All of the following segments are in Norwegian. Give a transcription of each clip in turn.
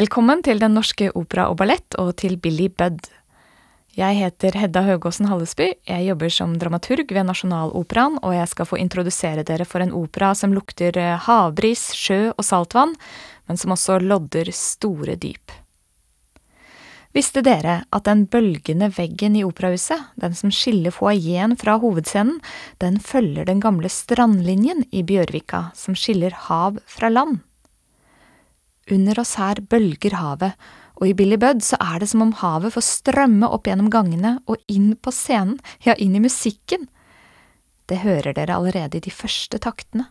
Velkommen til Den norske opera og ballett og til Billy Budd. Jeg heter Hedda Høgåsen Hallesby, jeg jobber som dramaturg ved Nasjonaloperaen, og jeg skal få introdusere dere for en opera som lukter eh, havbris, sjø og saltvann, men som også lodder store dyp. Visste dere at den bølgende veggen i operahuset, den som skiller foajeen fra hovedscenen, den følger den gamle strandlinjen i Bjørvika, som skiller hav fra land? Under oss her bølger havet, og i Billy Budd så er det som om havet får strømme opp gjennom gangene og inn på scenen, ja, inn i musikken. Det hører dere allerede i de første taktene.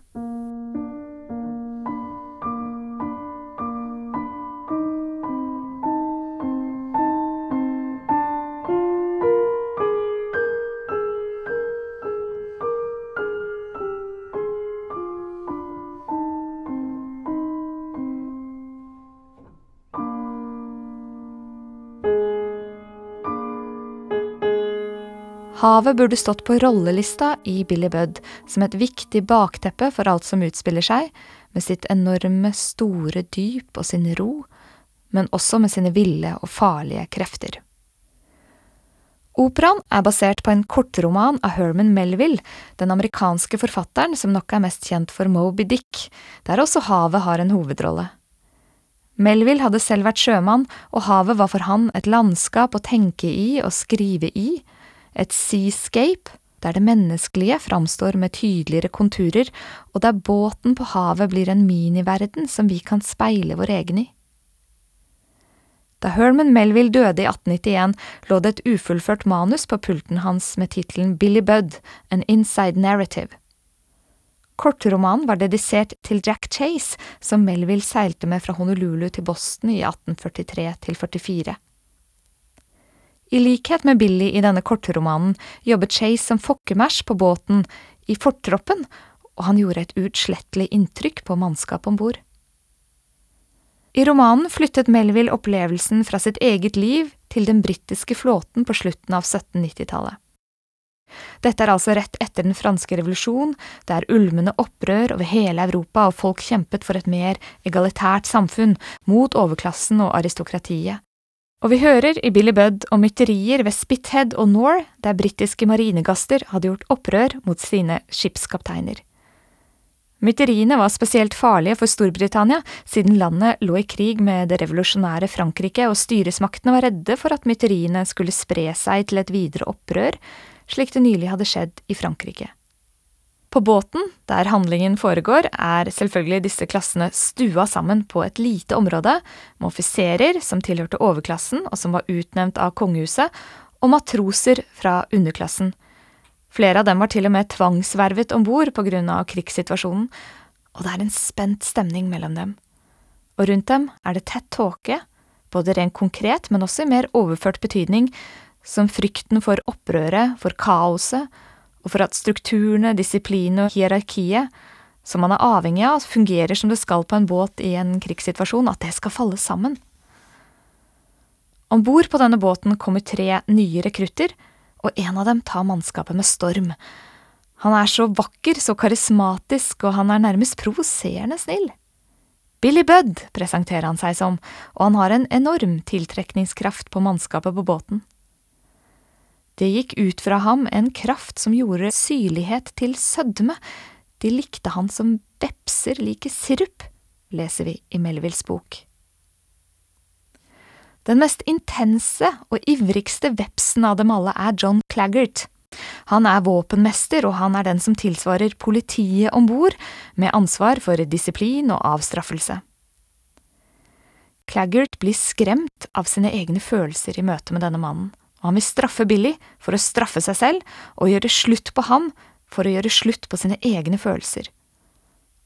Havet burde stått på rollelista i Billy Budd som et viktig bakteppe for alt som utspiller seg, med sitt enorme, store dyp og sin ro, men også med sine ville og farlige krefter. Operaen er basert på en kortroman av Herman Melville, den amerikanske forfatteren som nok er mest kjent for Moby Dick, der også havet har en hovedrolle. Melville hadde selv vært sjømann, og havet var for han et landskap å tenke i og skrive i, et seascape, der det menneskelige framstår med tydeligere konturer, og der båten på havet blir en miniverden som vi kan speile vår egen i. Da Herman Melville døde i 1891, lå det et ufullført manus på pulten hans med tittelen Billy Budd, An Inside Narrative. Kortromanen var dedisert til Jack Chase, som Melville seilte med fra Honolulu til Boston i 1843 til 44. I likhet med Billy i denne kortromanen jobbet Chase som fokkemæsj på båten i fortroppen, og han gjorde et uutslettelig inntrykk på mannskapet om bord. I romanen flyttet Melville opplevelsen fra sitt eget liv til den britiske flåten på slutten av 1790-tallet. Dette er altså rett etter den franske revolusjon, der er ulmende opprør over hele Europa og folk kjempet for et mer egalitært samfunn, mot overklassen og aristokratiet. Og vi hører i Billy Budd om mytterier ved Spithead og Nor, der britiske marinegaster hadde gjort opprør mot sine skipskapteiner. Mytteriene var spesielt farlige for Storbritannia, siden landet lå i krig med det revolusjonære Frankrike, og styresmaktene var redde for at mytteriene skulle spre seg til et videre opprør, slik det nylig hadde skjedd i Frankrike. På båten, der handlingen foregår, er selvfølgelig disse klassene stua sammen på et lite område, med offiserer som tilhørte overklassen og som var utnevnt av kongehuset, og matroser fra underklassen. Flere av dem var til og med tvangsvervet om bord av krigssituasjonen, og det er en spent stemning mellom dem. Og rundt dem er det tett tåke, både rent konkret, men også i mer overført betydning, som frykten for opprøret, for kaoset, og for at strukturene, disiplinet og hierarkiet, som man er avhengig av, fungerer som det skal på en båt i en krigssituasjon, at det skal falle sammen. Om bord på denne båten kommer tre nye rekrutter, og en av dem tar mannskapet med storm. Han er så vakker, så karismatisk, og han er nærmest provoserende snill. Billy Budd presenterer han seg som, og han har en enorm tiltrekningskraft på mannskapet på båten. Det gikk ut fra ham en kraft som gjorde syrlighet til sødme, de likte han som vepser liker sirup, leser vi i Melvilles bok. Den mest intense og ivrigste vepsen av dem alle er John Claggart. Han er våpenmester, og han er den som tilsvarer politiet om bord, med ansvar for disiplin og avstraffelse. Claggart blir skremt av sine egne følelser i møte med denne mannen og han vil straffe Billy for å straffe seg selv og gjøre slutt på ham for å gjøre slutt på sine egne følelser.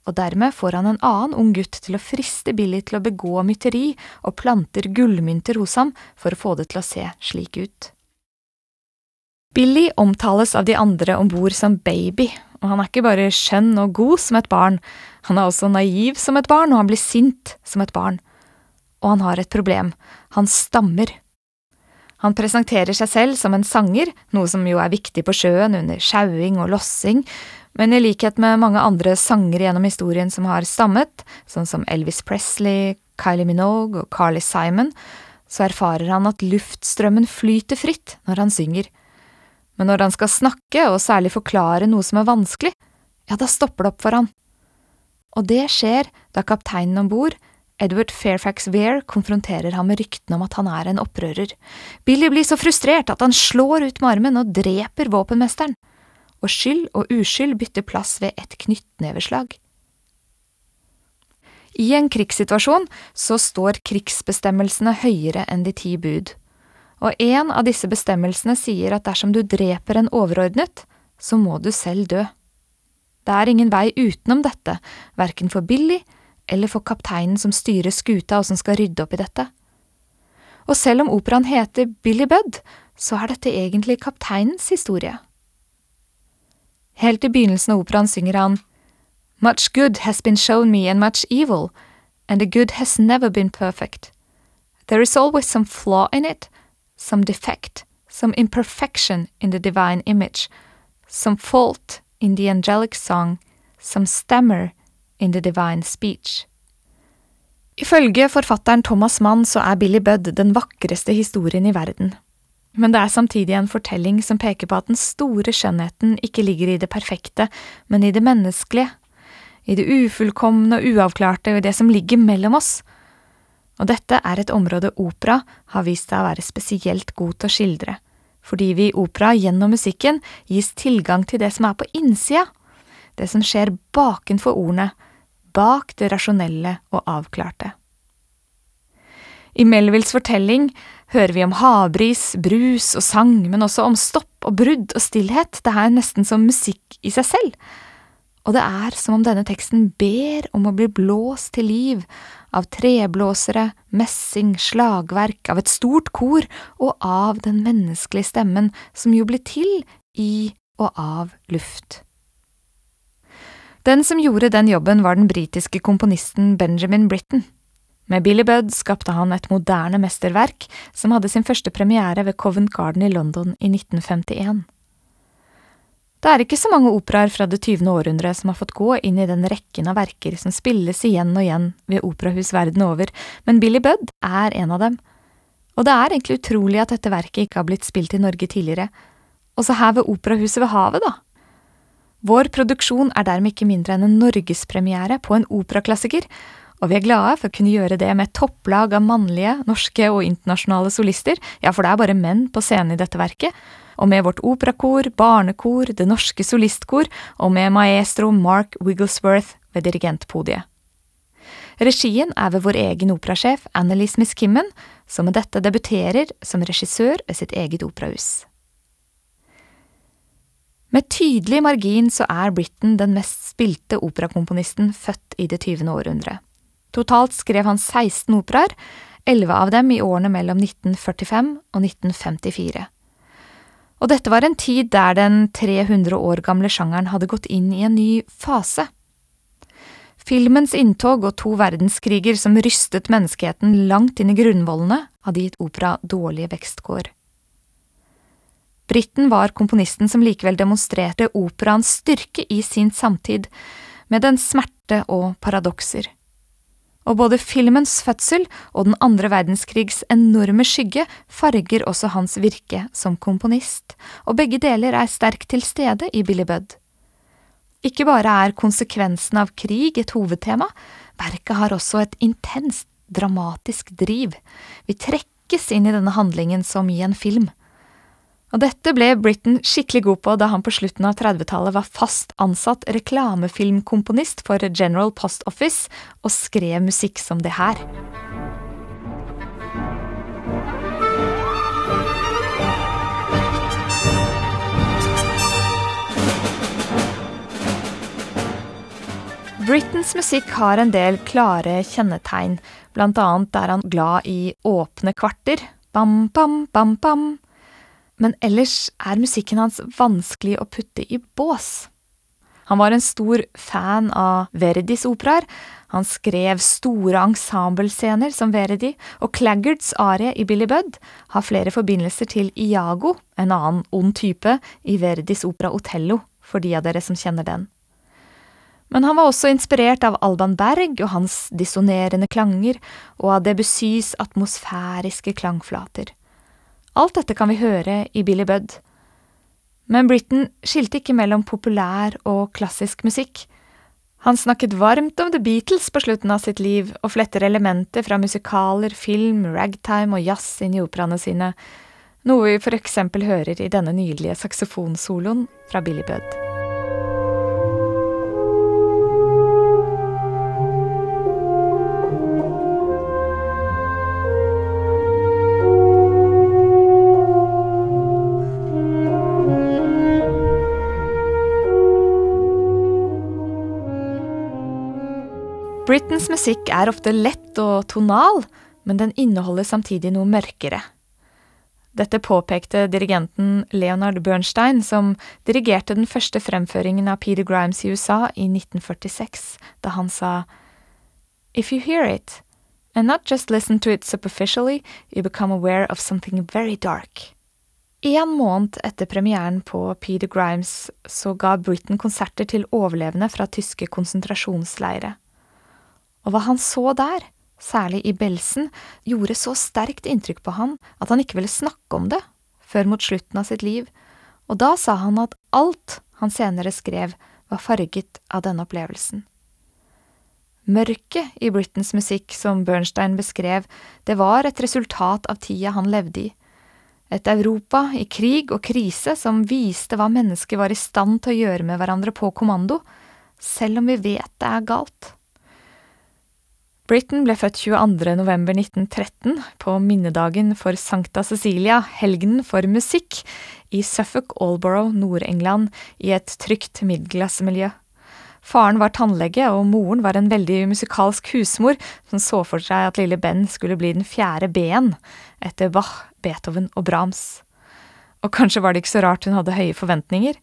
Og dermed får han en annen ung gutt til å friste Billy til å begå mytteri og planter gullmynter hos ham for å få det til å se slik ut. Billy omtales av de andre om bord som baby, og han er ikke bare skjønn og god som et barn, han er også naiv som et barn, og han blir sint som et barn. Og han har et problem, han stammer. Han presenterer seg selv som en sanger, noe som jo er viktig på sjøen under sjauing og lossing, men i likhet med mange andre sangere gjennom historien som har stammet, sånn som Elvis Presley, Kylie Minogue og Carly Simon, så erfarer han at luftstrømmen flyter fritt når han synger. Men når han skal snakke, og særlig forklare noe som er vanskelig, ja, da stopper det opp for han. Og det skjer da kapteinen om bord, Edward Fairfax Weir, konfronterer ham med ryktene om at han er en opprører. Billy blir så frustrert at han slår ut med armen og dreper våpenmesteren, og skyld og uskyld bytter plass ved et knyttneveslag. I en krigssituasjon så står krigsbestemmelsene høyere enn de ti bud, og en av disse bestemmelsene sier at dersom du dreper en overordnet, så må du selv dø. Det er ingen vei utenom dette, verken for Billy eller for kapteinen som styrer skuta og som skal rydde opp i dette. Og selv om operaen heter Billy Budd, så er dette egentlig kapteinens historie. Helt i begynnelsen av operaen synger han Much good has been shown me and much evil, and the good has never been perfect. There is always some flaw in it, some defect, some imperfection in the divine image, some fault in the angelic song, some stammer in the divine speech. Ifølge forfatteren Thomas Mann så er Billy Budd den vakreste historien i verden. Men det er samtidig en fortelling som peker på at den store skjønnheten ikke ligger i det perfekte, men i det menneskelige, i det ufullkomne og uavklarte, og i det som ligger mellom oss. Og dette er et område opera har vist seg å være spesielt god til å skildre, fordi vi i opera gjennom musikken gis tilgang til det som er på innsida, det som skjer bakenfor ordene, bak det rasjonelle og avklarte. I Melvilles fortelling hører vi om havbris, brus og sang, men også om stopp og brudd og stillhet, det er nesten som musikk i seg selv og det er som om denne teksten ber om å bli blåst til liv av treblåsere, messing, slagverk, av et stort kor og av den menneskelige stemmen som jo blir til i og av luft. Den som gjorde den jobben, var den britiske komponisten Benjamin Britten. Med Billy Budd skapte han et moderne mesterverk som hadde sin første premiere ved Covent Garden i London i 1951. Det er ikke så mange operaer fra det tyvende århundret som har fått gå inn i den rekken av verker som spilles igjen og igjen ved operahus verden over, men Billy Budd er en av dem. Og det er egentlig utrolig at dette verket ikke har blitt spilt i Norge tidligere, også her ved Operahuset ved havet, da. Vår produksjon er dermed ikke mindre enn en norgespremiere på en operaklassiker, og vi er glade for å kunne gjøre det med topplag av mannlige, norske og internasjonale solister, ja, for det er bare menn på scenen i dette verket, og med vårt operakor, barnekor, Det Norske Solistkor og med maestro Mark Wigglesworth ved dirigentpodiet. Regien er ved vår egen operasjef Annelise Miss Kimmen, som med dette debuterer som regissør ved sitt eget operahus. Med tydelig margin så er Britten den mest spilte operakomponisten født i det tyvende århundre. Totalt skrev han 16 operaer, elleve av dem i årene mellom 1945 og 1954 og dette var en tid der den 300 år gamle sjangeren hadde gått inn i en ny fase. Filmens inntog og to verdenskriger som rystet menneskeheten langt inn i grunnvollene, hadde gitt opera dårlige vekstkår. Britten var komponisten som likevel demonstrerte operaens styrke i sin samtid, med den smerte og paradokser og både filmens fødsel og den andre verdenskrigs enorme skygge farger også hans virke som komponist, og begge deler er sterkt til stede i Billy Budd. Ikke bare er konsekvensen av krig et hovedtema, verket har også et intenst, dramatisk driv. Vi trekkes inn i denne handlingen som i en film. Og dette ble Britten skikkelig god på da han på slutten av 30-tallet var fast ansatt reklamefilmkomponist for General Post Office og skrev musikk som det her. Britons musikk har en del klare kjennetegn, annet er han glad i åpne kvarter, bam, bam, bam, bam, men ellers er musikken hans vanskelig å putte i bås. Han var en stor fan av Verdis operaer, han skrev store ensemblescener som Verdi, og Claggards arie i Billy Budd har flere forbindelser til Iago, en annen ond type, i Verdis opera Otello, for de av dere som kjenner den. Men han var også inspirert av Alban Berg og hans dissonerende klanger, og av Debussys atmosfæriske klangflater. Alt dette kan vi høre i Billy Budd. Men Britten skilte ikke mellom populær og klassisk musikk. Han snakket varmt om The Beatles på slutten av sitt liv, og fletter elementer fra musikaler, film, ragtime og jazz inn i operaene sine, noe vi for eksempel hører i denne nydelige saksofonsoloen fra Billy Budd. Britons musikk er ofte lett og tonal, men den inneholder samtidig noe mørkere. Dette påpekte dirigenten Leonard Bernstein, som dirigerte den første fremføringen av Peter Grimes i USA i 1946, da han sa If you hear it, and not just listen to it superficially, you become aware of something very dark. En måned etter premieren på Peter Grimes så ga Britain konserter til overlevende fra tyske konsentrasjonsleire og hva han så der, særlig i Belsen, gjorde så sterkt inntrykk på han at han ikke ville snakke om det før mot slutten av sitt liv, og da sa han at alt han senere skrev, var farget av denne opplevelsen. Mørket i Britons musikk, som Bernstein beskrev, det var et resultat av tida han levde i. Et Europa i krig og krise som viste hva mennesker var i stand til å gjøre med hverandre på kommando, selv om vi vet det er galt. Britten ble født 22. november 1913, på minnedagen for Sankta Cecilia, helgenen for musikk, i Suffolk Alborough, Nord-England, i et trygt middelklassemiljø. Faren var tannlege, og moren var en veldig musikalsk husmor som så for seg at lille Ben skulle bli den fjerde B-en, etter Bach, Beethoven og Brahms. Og kanskje var det ikke så rart hun hadde høye forventninger.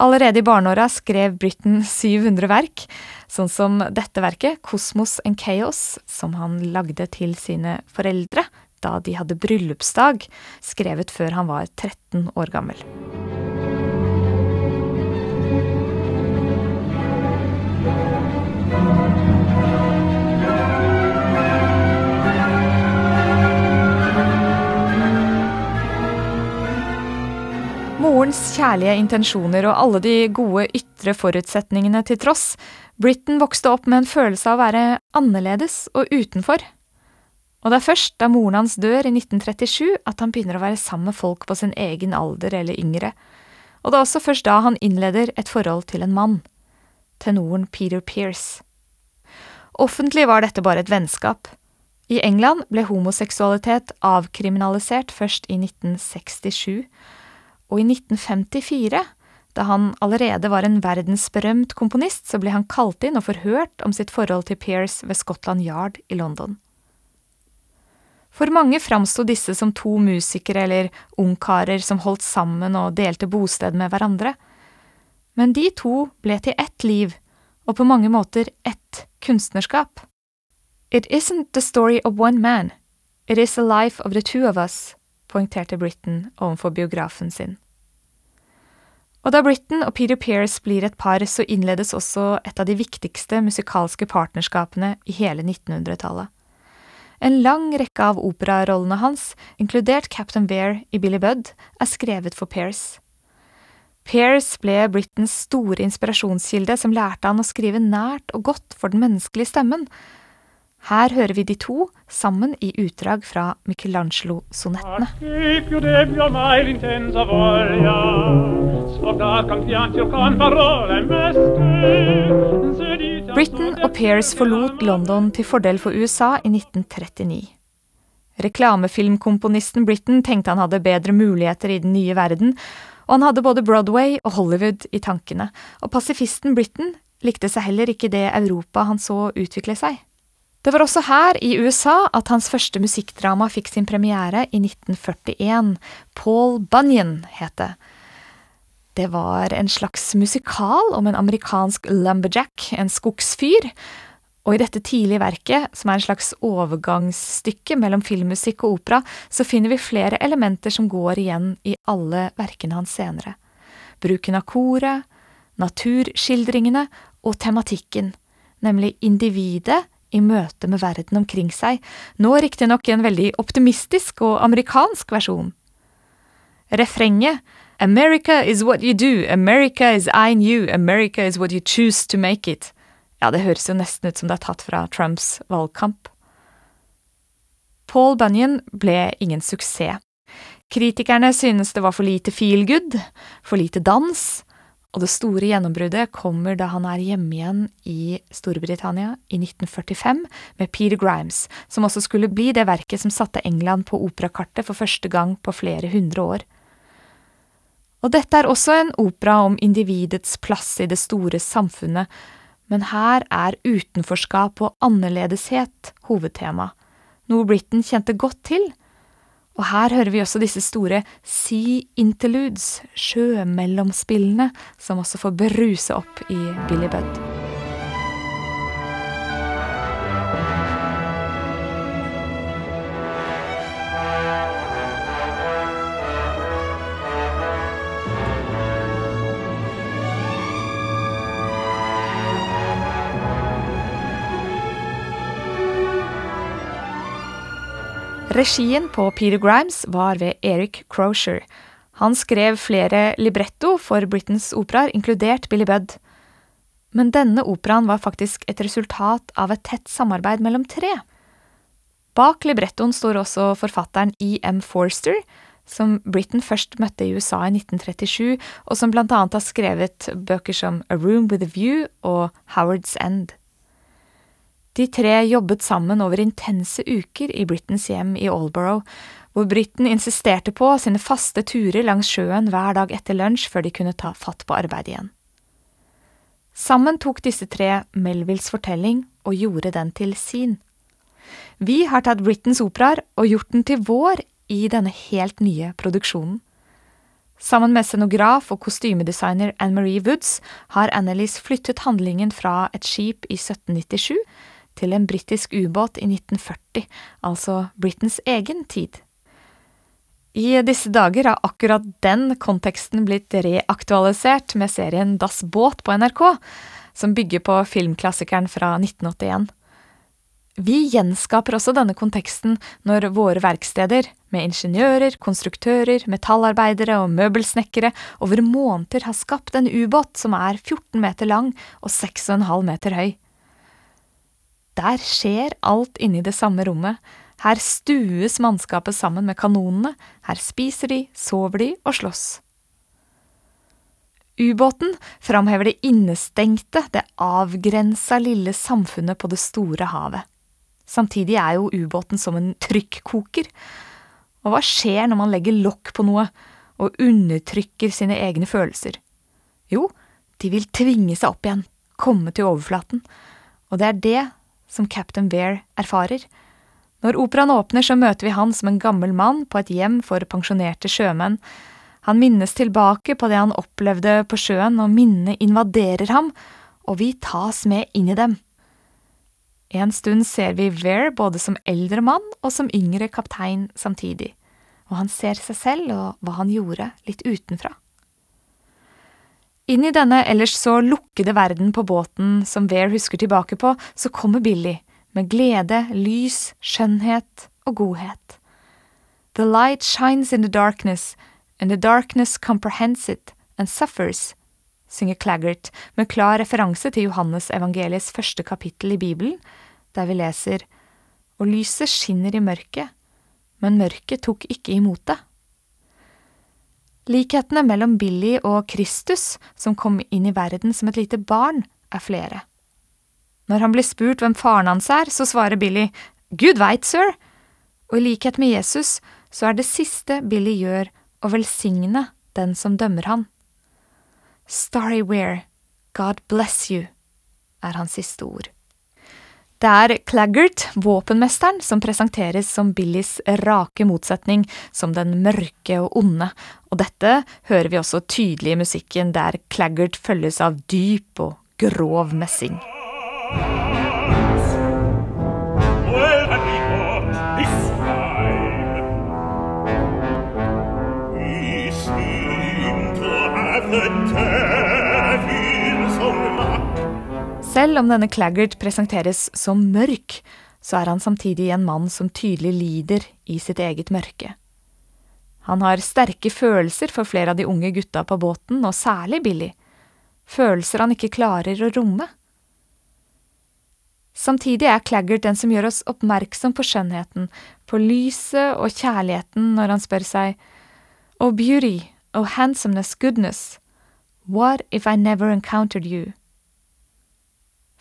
Allerede i barneåra skrev Britten 700 verk, sånn som dette verket, Kosmos and Chaos, som han lagde til sine foreldre da de hadde bryllupsdag, skrevet før han var 13 år gammel. Morens kjærlige intensjoner og alle de gode ytre forutsetningene til tross, Britten vokste opp med en følelse av å være annerledes og utenfor. Og det er først da moren hans dør i 1937 at han begynner å være sammen med folk på sin egen alder eller yngre, og det er også først da han innleder et forhold til en mann, tenoren Peter Pearce. Offentlig var dette bare et vennskap. I England ble homoseksualitet avkriminalisert først i 1967 og i 1954, da han allerede var en verdensberømt komponist, så ble han kalt inn og forhørt om sitt forhold til Pearce ved Scotland Yard i London. For mange framsto disse som to musikere eller ungkarer som holdt sammen og delte bosted med hverandre. Men de to ble til ett liv, og på mange måter ett kunstnerskap. It isn't the story of one man, it is the life of the two of us, poengterte Britten overfor biografen sin. Og da Britten og Peter Pears blir et par, så innledes også et av de viktigste musikalske partnerskapene i hele 1900-tallet. En lang rekke av operarollene hans, inkludert Captain Bear i Billy Budd, er skrevet for Pears. Pears ble Brittens store inspirasjonskilde som lærte han å skrive nært og godt for den menneskelige stemmen, her hører vi de to sammen i utdrag fra Michelangelo-sonettene. Britain og Pears forlot London til fordel for USA i 1939. Reklamefilmkomponisten Britain tenkte han hadde bedre muligheter i den nye verden, og han hadde både Broadway og Hollywood i tankene, og pasifisten Britain likte seg heller ikke det Europa han så utvikle seg. Det var også her, i USA, at hans første musikkdrama fikk sin premiere i 1941. Paul Bunyan het det. Det var en slags musikal om en amerikansk lumberjack, en skogsfyr, og i dette tidlige verket, som er en slags overgangsstykke mellom filmmusikk og opera, så finner vi flere elementer som går igjen i alle verkene hans senere. Bruken av koret, naturskildringene og tematikken, nemlig individet i møte med verden omkring seg, nå riktignok i en veldig optimistisk og amerikansk versjon. Refrenget America is what you do, America is I knew, America is what you choose to make it. Ja, det høres jo nesten ut som det er tatt fra Trumps valgkamp. Paul Bunyan ble ingen suksess. Kritikerne synes det var for lite feel good, for lite dans, og det store gjennombruddet kommer da han er hjemme igjen i Storbritannia i 1945 med Peter Grimes, som også skulle bli det verket som satte England på operakartet for første gang på flere hundre år. Og dette er også en opera om individets plass i det store samfunnet, men her er utenforskap og annerledeshet hovedtema, noe Britain kjente godt til og her hører vi også disse store sea interludes, sjømellomspillene, som også får bruse opp i Billy Budd. Regien på Peter Grimes var ved Eric Crozier. Han skrev flere libretto for Britons operaer, inkludert Billy Budd. Men denne operaen var faktisk et resultat av et tett samarbeid mellom tre. Bak librettoen står også forfatteren E.M. Forster, som Britain først møtte i USA i 1937, og som annet har skrevet bøker som A Room With A View og Howard's End. De tre jobbet sammen over intense uker i Britons hjem i Aldborough, hvor briten insisterte på sine faste turer langs sjøen hver dag etter lunsj før de kunne ta fatt på arbeidet igjen. Sammen tok disse tre Melvilles fortelling og gjorde den til sin. Vi har tatt Britons operaer og gjort den til vår i denne helt nye produksjonen. Sammen med scenograf og kostymedesigner Anne-Marie Woods har Annelise flyttet handlingen fra et skip i 1797 til en britisk ubåt i 1940, altså Britens egen tid. I disse dager har akkurat den konteksten blitt reaktualisert med serien Das Båt på NRK, som bygger på filmklassikeren fra 1981. Vi gjenskaper også denne konteksten når våre verksteder, med ingeniører, konstruktører, metallarbeidere og møbelsnekkere, over måneder har skapt en ubåt som er 14 meter lang og 6,5 meter høy. Der skjer alt inne i det samme rommet, her stues mannskapet sammen med kanonene, her spiser de, sover de og slåss. Ubåten framhever det innestengte, det avgrensa lille samfunnet på det store havet. Samtidig er jo ubåten som en trykkoker. Og hva skjer når man legger lokk på noe og undertrykker sine egne følelser? Jo, de vil tvinge seg opp igjen, komme til overflaten, og det er det som Captain Bear erfarer. Når operaen åpner, så møter vi han som en gammel mann på et hjem for pensjonerte sjømenn. Han minnes tilbake på det han opplevde på sjøen, og minnene invaderer ham, og vi tas med inn i dem. En stund ser vi Vere både som eldre mann og som yngre kaptein samtidig, og han ser seg selv og hva han gjorde, litt utenfra. Inn i denne ellers så lukkede verden på båten som Vare husker tilbake på, så kommer Billy, med glede, lys, skjønnhet og godhet. The light shines in the darkness, and the darkness comprehends it and suffers, synger Claggart med klar referanse til Johannes evangeliets første kapittel i Bibelen, der vi leser Og lyset skinner i mørket, men mørket tok ikke imot det. Likhetene mellom Billy og Kristus, som kom inn i verden som et lite barn, er flere. Når han blir spurt hvem faren hans er, så svarer Billy Gud veit, sir, og i likhet med Jesus så er det siste Billy gjør, å velsigne den som dømmer han. Starry Weir, God bless you, er hans siste ord. Det er Claggart, våpenmesteren, som presenteres som Billys rake motsetning, som den mørke og onde, og dette hører vi også tydelig i musikken, der Claggart følges av dyp og grov messing. Selv om denne Claggart presenteres som mørk, så er han samtidig en mann som tydelig lider i sitt eget mørke. Han har sterke følelser for flere av de unge gutta på båten, og særlig Billy. Følelser han ikke klarer å romme. Samtidig er Claggart den som gjør oss oppmerksom på skjønnheten, på lyset og kjærligheten når han spør seg Oh beauty, oh handsomeness, goodness, what if I never encountered you?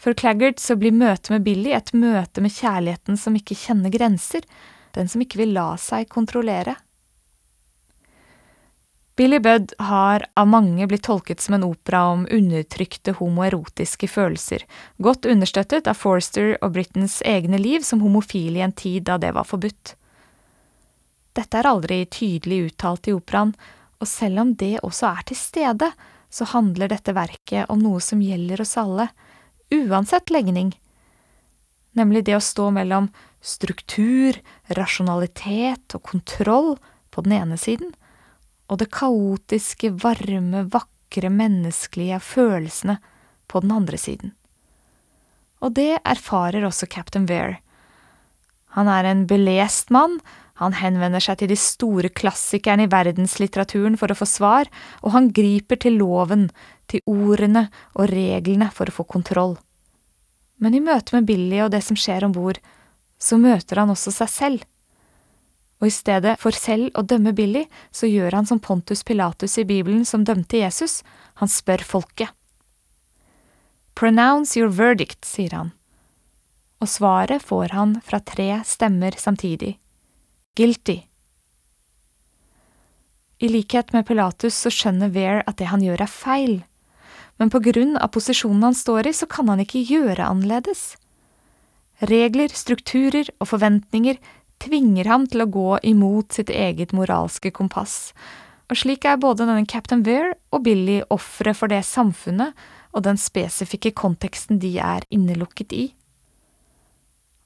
For Claggart så blir møtet med Billy et møte med kjærligheten som ikke kjenner grenser, den som ikke vil la seg kontrollere. Billy Budd har av mange blitt tolket som en opera om undertrykte homoerotiske følelser, godt understøttet av Forster og Britons egne liv som homofile i en tid da det var forbudt. Dette er aldri tydelig uttalt i operaen, og selv om det også er til stede, så handler dette verket om noe som gjelder oss alle, uansett legning, nemlig det å stå mellom struktur, rasjonalitet og kontroll på den ene siden, og det kaotiske, varme, vakre, menneskelige følelsene på den andre siden. Og det erfarer også Captain Vere. Han er en belest mann, han henvender seg til de store klassikerne i verdenslitteraturen for å få svar, og han griper til loven, til ordene og reglene for å få kontroll. Men i møte med Billy og det som skjer om bord, så møter han også seg selv. Og i stedet for selv å dømme Billy, så gjør han som Pontus Pilatus i Bibelen som dømte Jesus, han spør folket. Pronounce your verdict, sier han. Og svaret får han fra tre stemmer samtidig. Guilty. I likhet med Pilatus så skjønner Vere at det han gjør er feil men på grunn av posisjonen han står i, så kan han ikke gjøre annerledes. Regler, strukturer og forventninger tvinger ham til å gå imot sitt eget moralske kompass, og slik er både denne Captain Weir og Billy ofre for det samfunnet og den spesifikke konteksten de er innelukket i.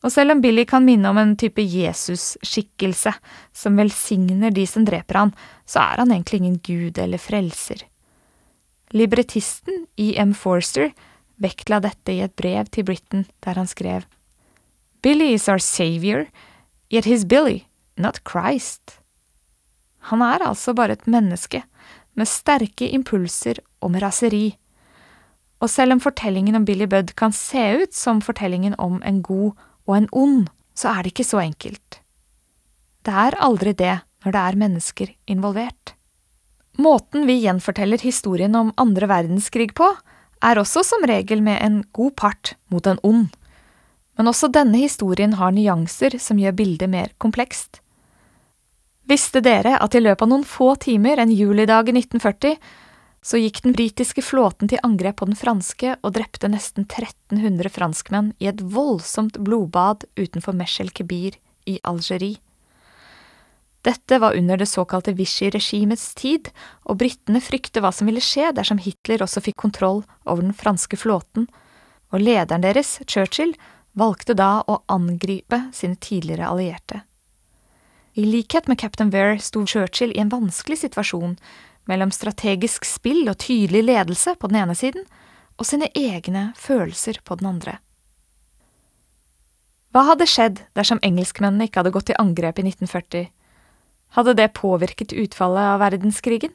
Og selv om Billy kan minne om en type Jesus-skikkelse som velsigner de som dreper han, så er han egentlig ingen gud eller frelser. Librettisten E.M. Forster vektla dette i et brev til Britain, der han skrev Billy is our savior, yet he's Billy, not Christ. Han er altså bare et menneske, med sterke impulser og med raseri. Og selv om fortellingen om Billy Budd kan se ut som fortellingen om en god og en ond, så er det ikke så enkelt. Det er aldri det når det er mennesker involvert. Måten vi gjenforteller historien om andre verdenskrig på, er også som regel med en god part mot en ond. Men også denne historien har nyanser som gjør bildet mer komplekst. Visste dere at i løpet av noen få timer en julidag i 1940 så gikk den britiske flåten til angrep på den franske og drepte nesten 1300 franskmenn i et voldsomt blodbad utenfor Meshel Kebir i Algerie. Dette var under det såkalte Vichy-regimets tid, og britene frykter hva som ville skje dersom Hitler også fikk kontroll over den franske flåten, og lederen deres, Churchill, valgte da å angripe sine tidligere allierte. I likhet med Captain Vere sto Churchill i en vanskelig situasjon mellom strategisk spill og tydelig ledelse på den ene siden, og sine egne følelser på den andre. Hva hadde skjedd dersom engelskmennene ikke hadde gått til angrep i 1940? Hadde det påvirket utfallet av verdenskrigen?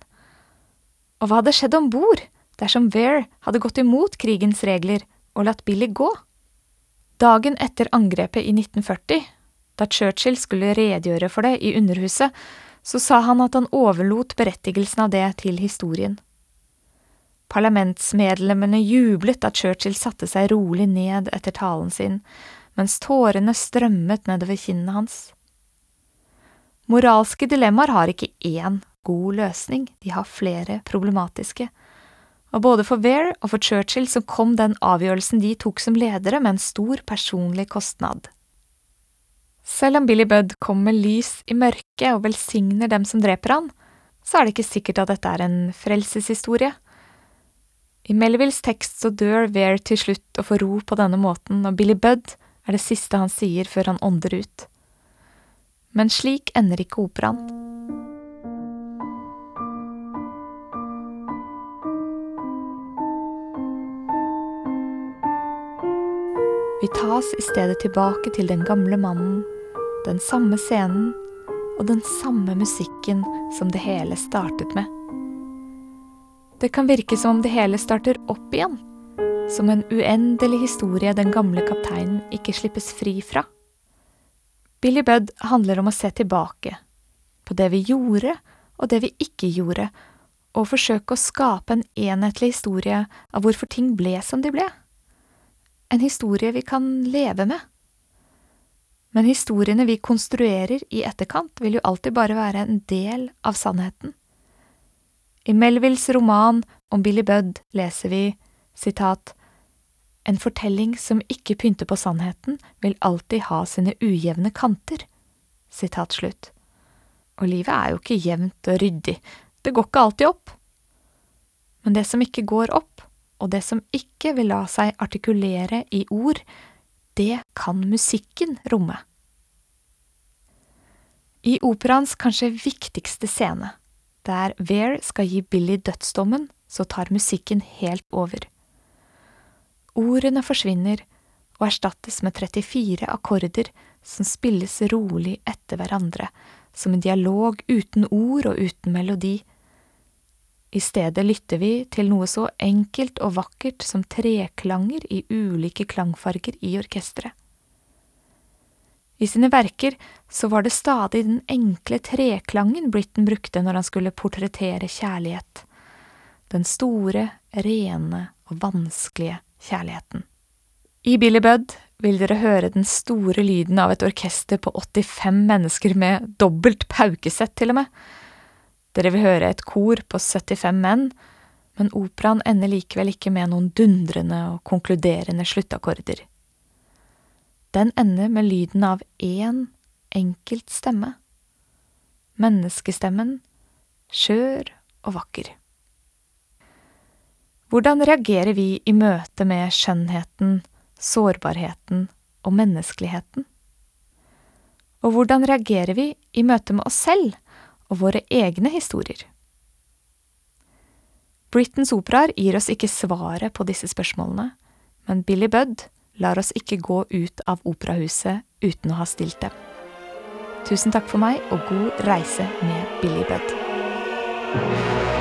Og hva hadde skjedd om bord dersom Vere hadde gått imot krigens regler og latt Billy gå? Dagen etter angrepet i 1940, da Churchill skulle redegjøre for det i Underhuset, så sa han at han overlot berettigelsen av det til historien. Parlamentsmedlemmene jublet da Churchill satte seg rolig ned etter talen sin, mens tårene strømmet nedover kinnene hans. Moralske dilemmaer har ikke én god løsning, de har flere problematiske. Og både for Vere og for Churchill så kom den avgjørelsen de tok som ledere med en stor personlig kostnad. Selv om Billy Budd kommer med lys i mørket og velsigner dem som dreper han, så er det ikke sikkert at dette er en frelseshistorie. I Melvilles tekst så dør Vere til slutt og får ro på denne måten, og Billy Budd er det siste han sier før han ånder ut. Men slik ender ikke operaen. Vi tas i stedet tilbake til den gamle mannen, den samme scenen og den samme musikken som det hele startet med. Det kan virke som om det hele starter opp igjen, som en uendelig historie den gamle kapteinen ikke slippes fri fra. Billy Budd handler om å se tilbake, på det vi gjorde og det vi ikke gjorde, og forsøke å skape en enhetlig historie av hvorfor ting ble som de ble. En historie vi kan leve med. Men historiene vi konstruerer i etterkant, vil jo alltid bare være en del av sannheten. I Melvilles roman om Billy Budd leser vi sitat En fortelling som ikke pynter på sannheten, vil alltid ha sine ujevne kanter. Sitat slutt. Og livet er jo ikke jevnt og ryddig, det går ikke alltid opp. Men det som ikke går opp, og det som ikke vil la seg artikulere i ord, det kan musikken romme. I operaens kanskje viktigste scene, der Vere skal gi Billy dødsdommen, så tar musikken helt over. Ordene forsvinner og erstattes med 34 akkorder som spilles rolig etter hverandre, som en dialog uten ord og uten melodi. I stedet lytter vi til noe så enkelt og vakkert som treklanger i ulike klangfarger i orkesteret. I sine verker så var det stadig den enkle treklangen Britten brukte når han skulle portrettere kjærlighet. Den store, rene og vanskelige kjærligheten. I Billy Budd vil dere høre den store lyden av et orkester på 85 mennesker med dobbelt paukesett, til og med. Dere vil høre et kor på 75 menn, men operaen ender likevel ikke med noen dundrende og konkluderende sluttakkorder. Den ender med lyden av én enkelt stemme. Menneskestemmen, skjør og vakker. Hvordan reagerer vi i møte med skjønnheten, sårbarheten og menneskeligheten? Og hvordan reagerer vi i møte med oss selv og våre egne historier? Britons operaer gir oss ikke svaret på disse spørsmålene, men Billy Budd lar oss ikke gå ut av operahuset uten å ha stilt dem. Tusen takk for meg, og god reise med Billy Budd.